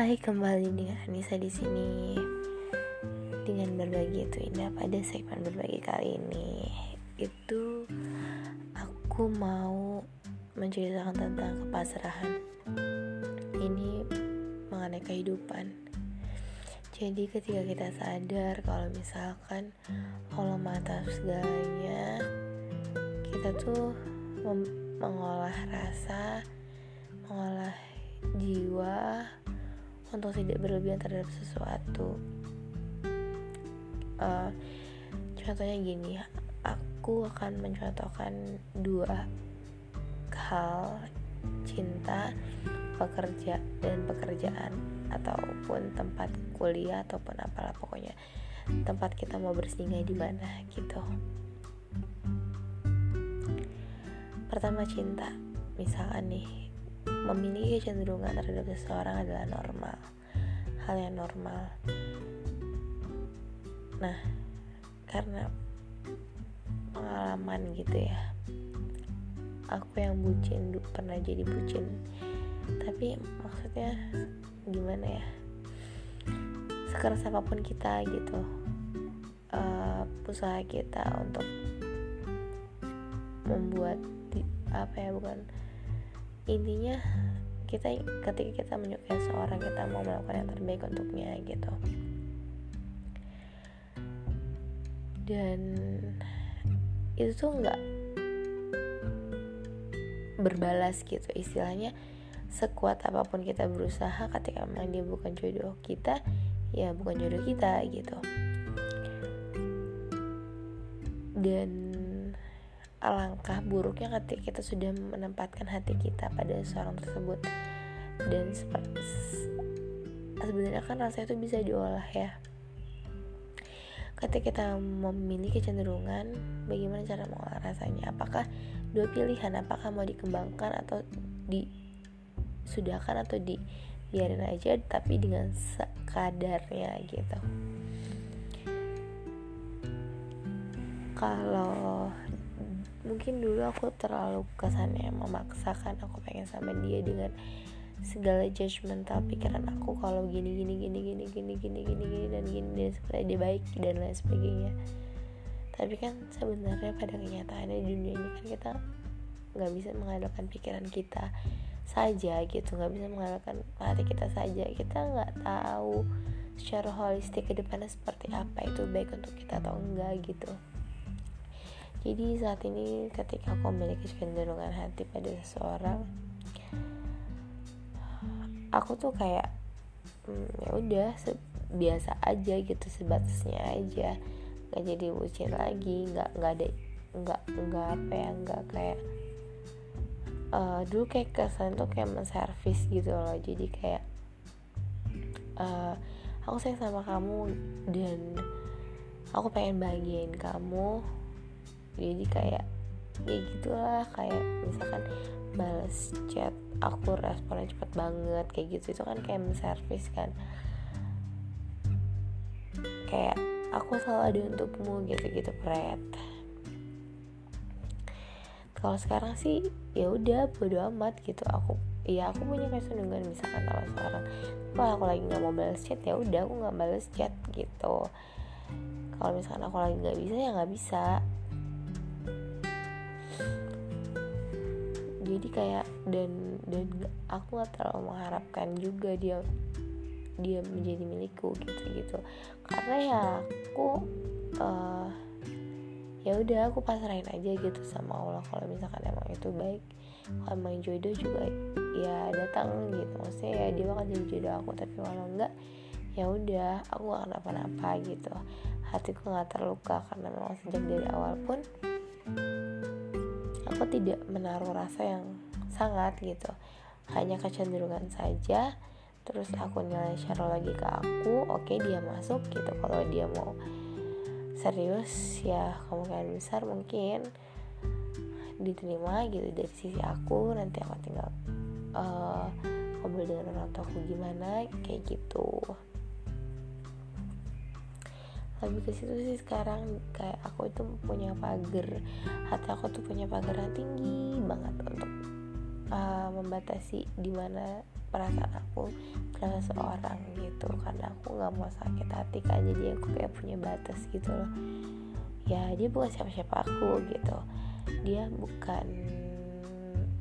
Hai, kembali dengan Anissa di sini. Dengan berbagi itu indah pada segmen berbagi kali ini. Itu aku mau menceritakan tentang kepasrahan. Ini mengenai kehidupan. Jadi ketika kita sadar kalau misalkan Allah maha segalanya kita tuh mengolah rasa mengolah jiwa untuk tidak berlebihan terhadap sesuatu. Uh, contohnya gini aku akan mencontohkan dua hal cinta pekerja dan pekerjaan ataupun tempat kuliah ataupun apalah pokoknya. Tempat kita mau bersinggah di mana gitu. Pertama cinta. Misalkan nih memiliki kecenderungan terhadap seseorang adalah normal. Hal yang normal. Nah karena pengalaman gitu ya aku yang bucin pernah jadi bucin. Tapi maksudnya gimana ya? Sekeras apa pun kita gitu uh, usaha kita untuk membuat apa ya bukan intinya kita ketika kita menyukai seorang kita mau melakukan yang terbaik untuknya gitu. Dan itu tuh nggak berbalas gitu. Istilahnya sekuat apa pun kita berusaha ketika memang dia bukan jodoh kita ya bukan jodoh kita gitu. Dan alangkah buruknya ketika kita sudah menempatkan hati kita pada seorang tersebut. Dan sebenarnya kan rasa itu bisa diolah ya. Ketika kita memiliki kecenderungan bagaimana cara mengolah rasanya? Apakah dua pilihan? Apakah mau dikembangkan atau disudahkan atau dibiarin aja tapi dengan sekadarnya gitu? Kalau mungkin dulu aku terlalu kesannya memaksakan aku pengen sama dia dengan segala judgmental pikiran aku kalau gini gini gini gini gini gini gini gini dan gini dan supaya dia baik dan lain sebagainya. Tapi kan sebenarnya pada kenyataannya dunia ini kan kita nggak bisa mengandalkan pikiran kita saja gitu nggak bisa mengandalkan hati kita saja. Kita nggak tahu secara holistik ke depannya seperti apa itu baik untuk kita atau enggak gitu jadi saat ini ketika aku memiliki kecenderungan hati pada seseorang aku tuh kayak hmm, ya udah biasa aja gitu sebatasnya aja. Nggak jadi bucin lagi nggak nggak ada nggak nggak apa ya nggak kayak uh, dulu kayak kesan tuh kayak menservis gitu loh. Jadi kayak uh, aku sayang sama kamu dan aku pengen bahagiain kamu jadi kayak ya gitulah kayak misalkan balas chat aku responnya cepet banget kayak gitu. Itu kan kayak menservis kan. Kayak aku selalu ada untukmu gitu-gitu pret. Kalau sekarang sih ya udah bodo amat gitu. Aku ya aku punya kecenderungan misalkan sama seorang kalau aku lagi nggak mau balas chat ya udah aku nggak balas chat gitu. Kalau misalkan aku lagi nggak bisa ya nggak bisa jadi kayak dan dan aku gak terlalu mengharapkan juga dia dia menjadi milikku gitu gitu. Karena ya aku uh, ya udah aku pasrahin aja gitu sama Allah kalau misalkan emang itu baik. Kalau emang jodoh juga ya datang gitu. Maksudnya ya dia bakal jadi jodoh aku tapi kalau enggak ya udah aku gak kenapa-napa gitu. Hatiku nggak terluka karena memang sejak dari awal pun aku tidak menaruh rasa yang sangat gitu. Hanya kecenderungan saja. Terus aku nilai lagi ke aku oke okay, dia masuk gitu. Kalau dia mau serius ya kemungkinan besar mungkin diterima gitu dari sisi aku. Nanti aku tinggal uh, ngobrol dengan orang tua aku gimana kayak gitu lebih ke situ sih sekarang kayak aku itu punya pagar. Hati aku tuh punya pagar yang tinggi banget untuk uh, membatasi di mana perasaan aku ke seseorang gitu. Karena aku nggak mau sakit hati kan jadi aku kayak punya batas gitu loh. Ya dia bukan siapa-siapa aku gitu. Dia bukan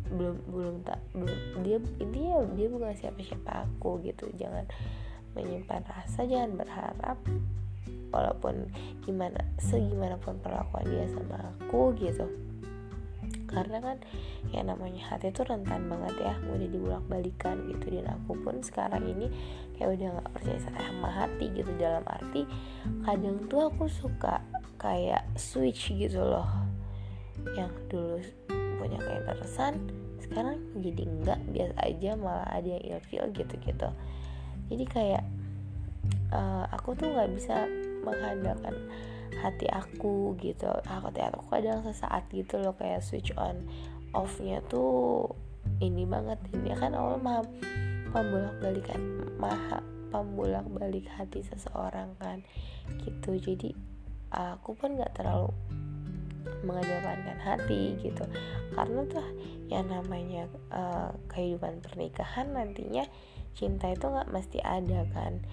belum belum tak belum dia intinya dia bukan siapa-siapa aku gitu. Jangan menyimpan rasa jangan berharap walaupun gimana segimana pun perlakuan dia sama aku gitu. Karena kan ya namanya hati itu rentan banget ya mudah dibulak balikan gitu. Dan aku pun sekarang ini kayak udah nggak percaya sama hati gitu. Dalam arti kadang tuh aku suka kayak switch gitu loh. Yang dulu punya kayak keresan sekarang jadi enggak biasa aja malah ada yang ilfil gitu gitu jadi kayak uh, aku tuh nggak bisa mengandalkan hati aku gitu. Hati aku kadang sesaat gitu loh kayak switch on offnya tuh ini banget. Ini kan Allah maha pembolak balikan maha pembolak balik hati seseorang kan gitu. Jadi aku pun nggak terlalu mengedepankan hati gitu. Karena tuh yang namanya uh, kehidupan pernikahan nantinya cinta itu nggak mesti ada kan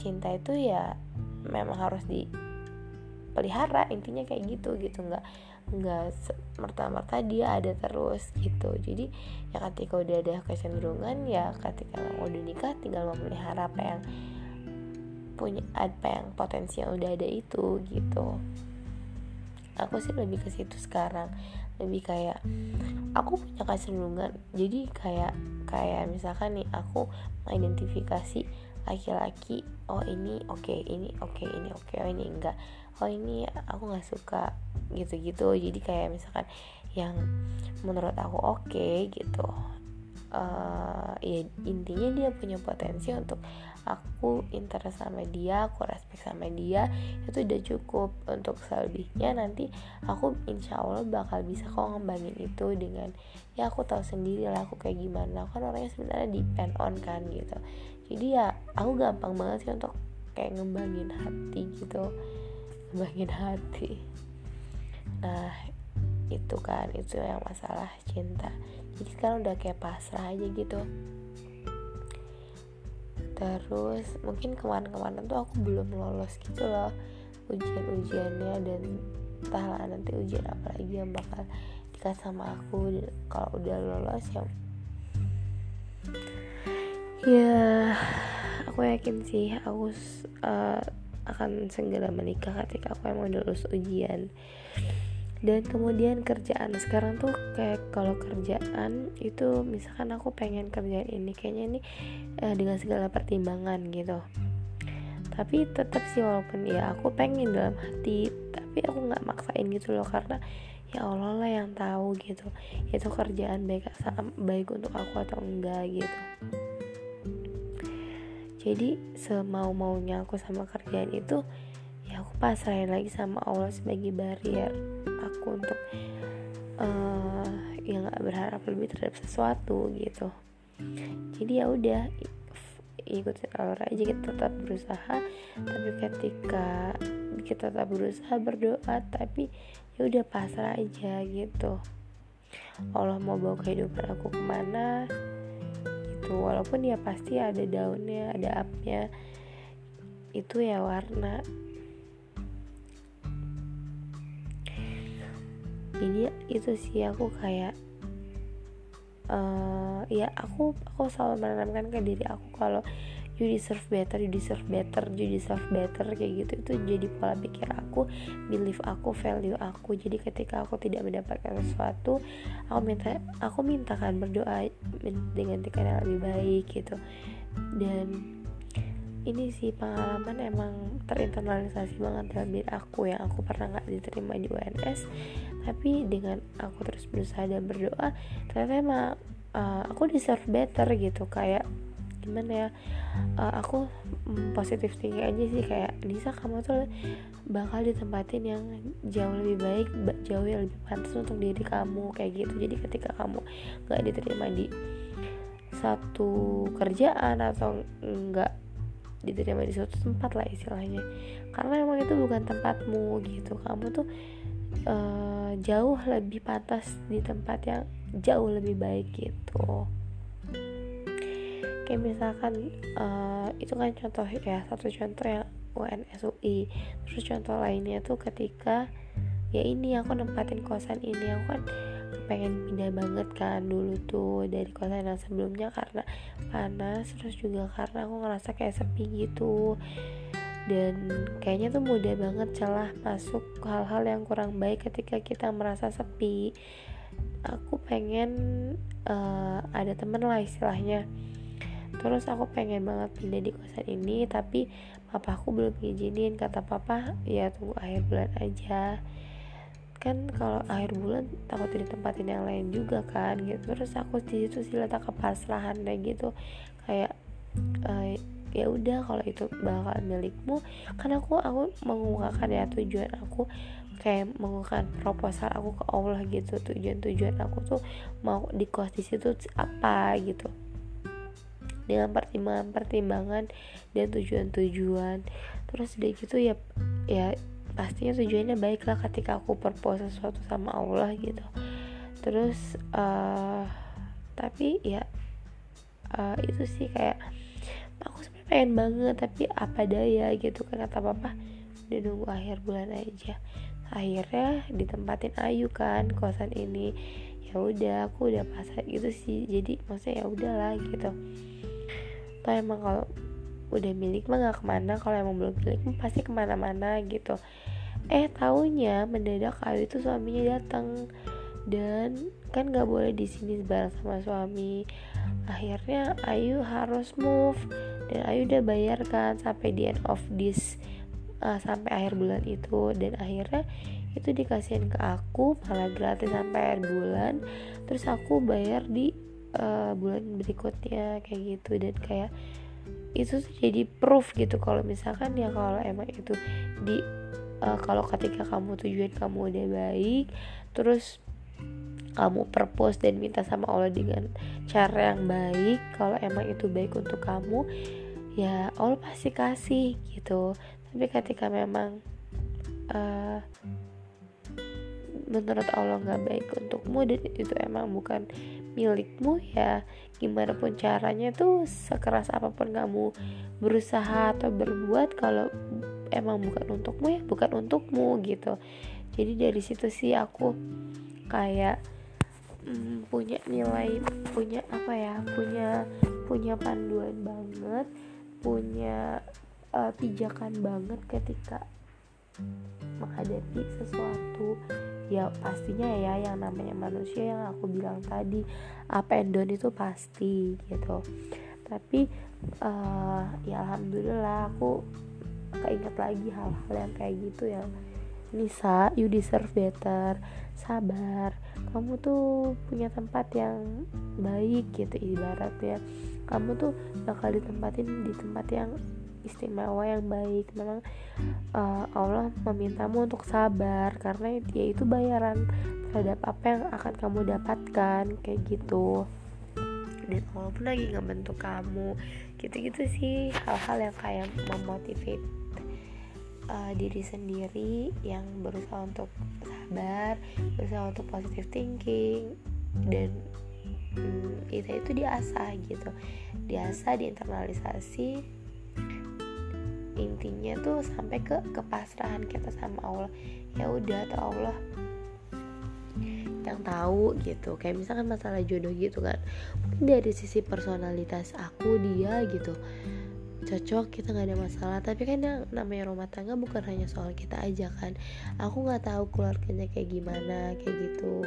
cinta itu ya memang harus dipelihara intinya kayak gitu gitu. Nggak nggak merta-merta dia ada terus gitu. Jadi ya ketika udah ada kecenderungan ya ketika udah nikah tinggal memelihara apa yang punya apa yang potensi yang udah ada itu gitu. Aku sih lebih ke situ sekarang. Lebih kayak aku punya kecenderungan. Jadi kayak kayak misalkan nih aku mengidentifikasi laki-laki oh ini oke okay, ini oke okay, ini oke okay, oh ini enggak oh ini aku nggak suka gitu-gitu. Jadi kayak misalkan yang menurut aku oke okay, gitu uh, ya intinya dia punya potensi untuk aku interest sama dia aku respect sama dia itu udah cukup. Untuk selebihnya nanti aku insya Allah bakal bisa kok ngembangin itu dengan ya aku tahu sendiri lah aku kayak gimana. Kan orangnya sebenarnya depend on kan gitu. Jadi ya aku gampang banget sih untuk kayak ngembangin hati gitu. Ngembangin hati. Nah itu kan itu yang masalah cinta. Jadi sekarang udah kayak pasrah aja gitu terus mungkin kemarin-kemarin tuh aku belum lolos gitu loh ujian-ujiannya dan entahlah nanti ujian apa lagi yang bakal dikasih sama aku kalau udah lolos ya. Ya aku yakin sih aku uh, akan segera menikah ketika aku emang lulus ujian dan kemudian kerjaan. Sekarang tuh kayak kalau kerjaan itu misalkan aku pengen kerjaan ini kayaknya ini uh, dengan segala pertimbangan gitu. Tapi tetap sih walaupun ya aku pengen dalam hati tapi aku nggak maksain gitu loh karena ya Allah lah yang tahu gitu. Itu kerjaan baik baik untuk aku atau enggak gitu. Jadi semau maunya aku sama kerjaan itu ya aku pasrahin lagi sama Allah sebagai barrier aku untuk uh, ya nggak berharap lebih terhadap sesuatu gitu. Jadi ya udah ikutin alur aja kita tetap berusaha. Tapi ketika kita tetap berusaha berdoa tapi ya udah pasrah aja gitu. Allah mau bawa kehidupan aku ke mana gitu. Walaupun ya pasti ada daunnya ada upnya itu ya warna jadi itu sih aku kayak uh, ya aku aku selalu menanamkan ke diri aku kalau you deserve better you deserve better you deserve better kayak gitu. Itu jadi pola pikir aku belief aku value aku. Jadi ketika aku tidak mendapatkan sesuatu aku minta aku mintakan berdoa dengan tekan yang lebih baik gitu. Dan ini sih pengalaman emang terinternalisasi banget dalam diri aku yang aku pernah nggak diterima di UNS tapi dengan aku terus berusaha dan berdoa ternyata emang uh, aku deserve better gitu. Kayak gimana ya uh, aku positif tinggi aja sih kayak Nisa kamu tuh bakal ditempatin yang jauh lebih baik jauh yang lebih pantas untuk diri kamu kayak gitu. Jadi ketika kamu nggak diterima di satu kerjaan atau nggak diterima di suatu tempat lah istilahnya. Karena emang itu bukan tempatmu gitu. Kamu tuh uh, jauh lebih pantas di tempat yang jauh lebih baik gitu. Kayak misalkan uh, itu kan contoh ya satu contoh yang UNSUI terus contoh lainnya tuh ketika ya ini aku nempatin kosan ini. Aku kan pengen pindah banget kan dulu tuh dari kosan yang sebelumnya karena panas terus juga karena aku ngerasa kayak sepi gitu. Dan kayaknya tuh mudah banget celah masuk hal-hal yang kurang baik ketika kita merasa sepi. Aku pengen uh, ada temen lah istilahnya. Terus aku pengen banget pindah di kosan ini tapi papa aku belum ngizinin. Kata papa ya tunggu akhir bulan aja kan kalau akhir bulan takut di tempatin yang lain juga kan gitu. Terus aku di situ sih letak kepasrahan kayak gitu. Kayak uh, ya udah kalau itu bakal milikmu. Kan aku aku mengungkapkan ya tujuan aku kayak mengungkapkan proposal aku ke Allah gitu. Tujuan-tujuan aku tuh mau di kos di situ apa gitu. Dengan pertimbangan-pertimbangan dan tujuan-tujuan. Terus udah gitu ya ya pastinya tujuannya baik lah ketika aku propose sesuatu sama Allah gitu. Terus uh, tapi ya uh, itu sih kayak aku sebenarnya pengen banget tapi apa daya gitu kan kata papa udah nunggu akhir bulan aja. Akhirnya ditempatin Ayu kan kosan ini. Ya udah aku udah pasang gitu sih. Jadi maksudnya ya udahlah gitu. Toh emang kalau udah milik mah gak ke mana. Kalau emang belum milik pasti ke mana-mana gitu eh taunya mendadak Ayu itu suaminya datang dan kan gak boleh di sini bareng sama suami. Akhirnya Ayu harus move. Dan Ayu udah bayar kan sampai di end of this uh, sampai akhir bulan itu. Dan akhirnya itu dikasihin ke aku malah gratis sampai akhir bulan. Terus aku bayar di uh, bulan berikutnya kayak gitu. Dan kayak itu jadi proof gitu kalau misalkan ya kalau emang itu di uh, kalau ketika kamu tujuan kamu udah baik terus kamu purpose dan minta sama Allah dengan cara yang baik kalau emang itu baik untuk kamu ya Allah pasti kasih gitu. Tapi ketika memang uh, menurut Allah nggak baik untukmu dan itu emang bukan milikmu ya gimana pun caranya tuh sekeras apa pun kamu berusaha atau berbuat kalau emang bukan untukmu ya bukan untukmu gitu. Jadi dari situ sih aku kayak mm, punya nilai punya apa ya punya punya panduan banget punya uh, pijakan banget ketika menghadapi sesuatu. Ya pastinya ya yang namanya manusia yang aku bilang tadi up and down itu pasti gitu. Tapi uh, ya alhamdulillah aku keinget lagi hal-hal yang kayak gitu yang Nisa you deserve better sabar. Kamu tuh punya tempat yang baik gitu ibaratnya. Kamu tuh bakal ditempatin di tempat yang istimewa yang baik. Memang uh, Allah memintamu untuk sabar karena ya itu bayaran terhadap apa yang akan kamu dapatkan kayak gitu. Dan Allah pun lagi ngebentuk kamu gitu-gitu sih hal-hal yang kayak memotivate uh, diri sendiri yang berusaha untuk sabar berusaha untuk positive thinking dan hmm, itu itu diasah gitu. Diasah diinternalisasi intinya tuh sampai ke kepasrahan kita sama Allah. Ya udah tuh Allah yang tahu gitu. Kayak misalkan masalah jodoh gitu kan. Mungkin dari sisi personalitas aku dia gitu. Cocok kita nggak ada masalah. Tapi kan yang namanya rumah tangga bukan hanya soal kita aja kan. Aku nggak tahu keluarganya kayak gimana kayak gitu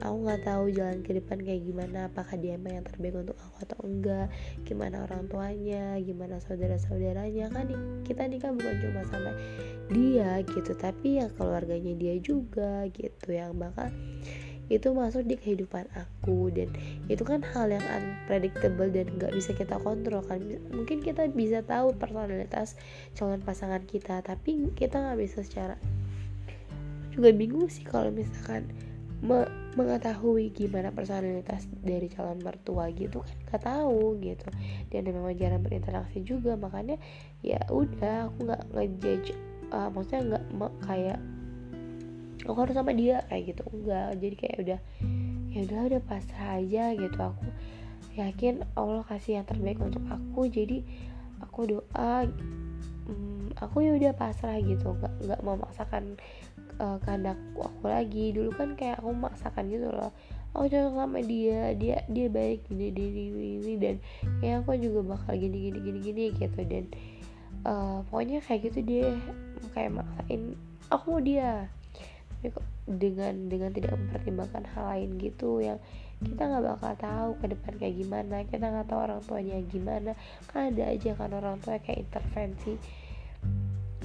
aku nggak tahu jalan ke depan kayak gimana apakah dia emang yang terbaik untuk aku atau enggak gimana orang tuanya gimana saudara saudaranya kan kita nikah bukan cuma sama dia gitu tapi ya keluarganya dia juga gitu yang bakal itu masuk di kehidupan aku. Dan itu kan hal yang unpredictable dan nggak bisa kita kontrol kan. Mungkin kita bisa tahu personalitas calon pasangan kita tapi kita nggak bisa secara juga bingung sih kalau misalkan me mengetahui gimana personalitas dari calon mertua gitu kan nggak tahu gitu. Dan memang jarang berinteraksi juga makanya ya udah aku nggak ngejudge uh, maksudnya nggak kayak aku harus sama dia kayak gitu. Enggak jadi kayak udah ya udah udah pasrah aja gitu. Aku yakin Allah kasih yang terbaik untuk aku jadi aku doa hmm, aku ya udah pasrah gitu nggak nggak memaksakan uh, kehendak aku lagi. Dulu kan kayak aku memaksakan gitu loh. Aku cocok sama dia dia dia baik gini gini gini dan kayak aku juga bakal gini gini gini gini gitu. Dan uh, pokoknya kayak gitu dia kayak maksain aku mau dia. Tapi kok dengan dengan tidak mempertimbangkan hal lain gitu yang kita nggak bakal tahu ke depan kayak gimana kita nggak tahu orang tuanya gimana. Kan ada aja kan orang tua kayak intervensi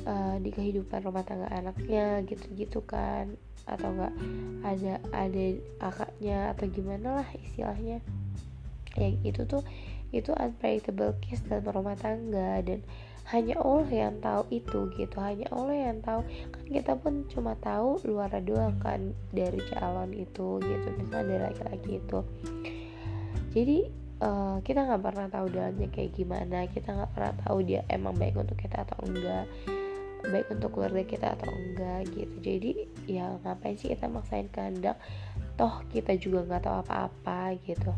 uh, di kehidupan rumah tangga anaknya gitu-gitu kan. Atau enggak ada ada akaknya atau gimana lah istilahnya. Ya itu tuh itu unpredictable case dalam rumah tangga. Dan hanya Allah yang tahu itu gitu. Hanya Allah yang tahu. Kan kita pun cuma tahu luar doang kan dari calon itu gitu. Misalnya dari laki-laki itu. Jadi uh, kita nggak pernah tahu dalamnya kayak gimana kita nggak pernah tahu dia emang baik untuk kita atau enggak baik untuk keluarga kita atau enggak gitu. Jadi ya ngapain sih kita maksain kehendak? Toh kita juga nggak tahu apa-apa gitu.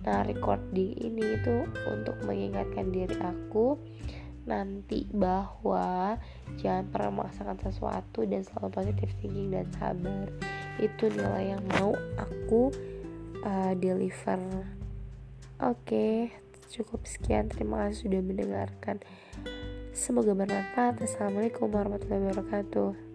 Nah recording ini itu untuk mengingatkan diri aku nanti bahwa jangan pernah memaksakan sesuatu dan selalu positive thinking dan sabar. Itu nilai yang mau aku uh, deliver oke cukup sekian terima kasih sudah mendengarkan Semoga bermanfaat. Assalamualaikum warahmatullahi wabarakatuh.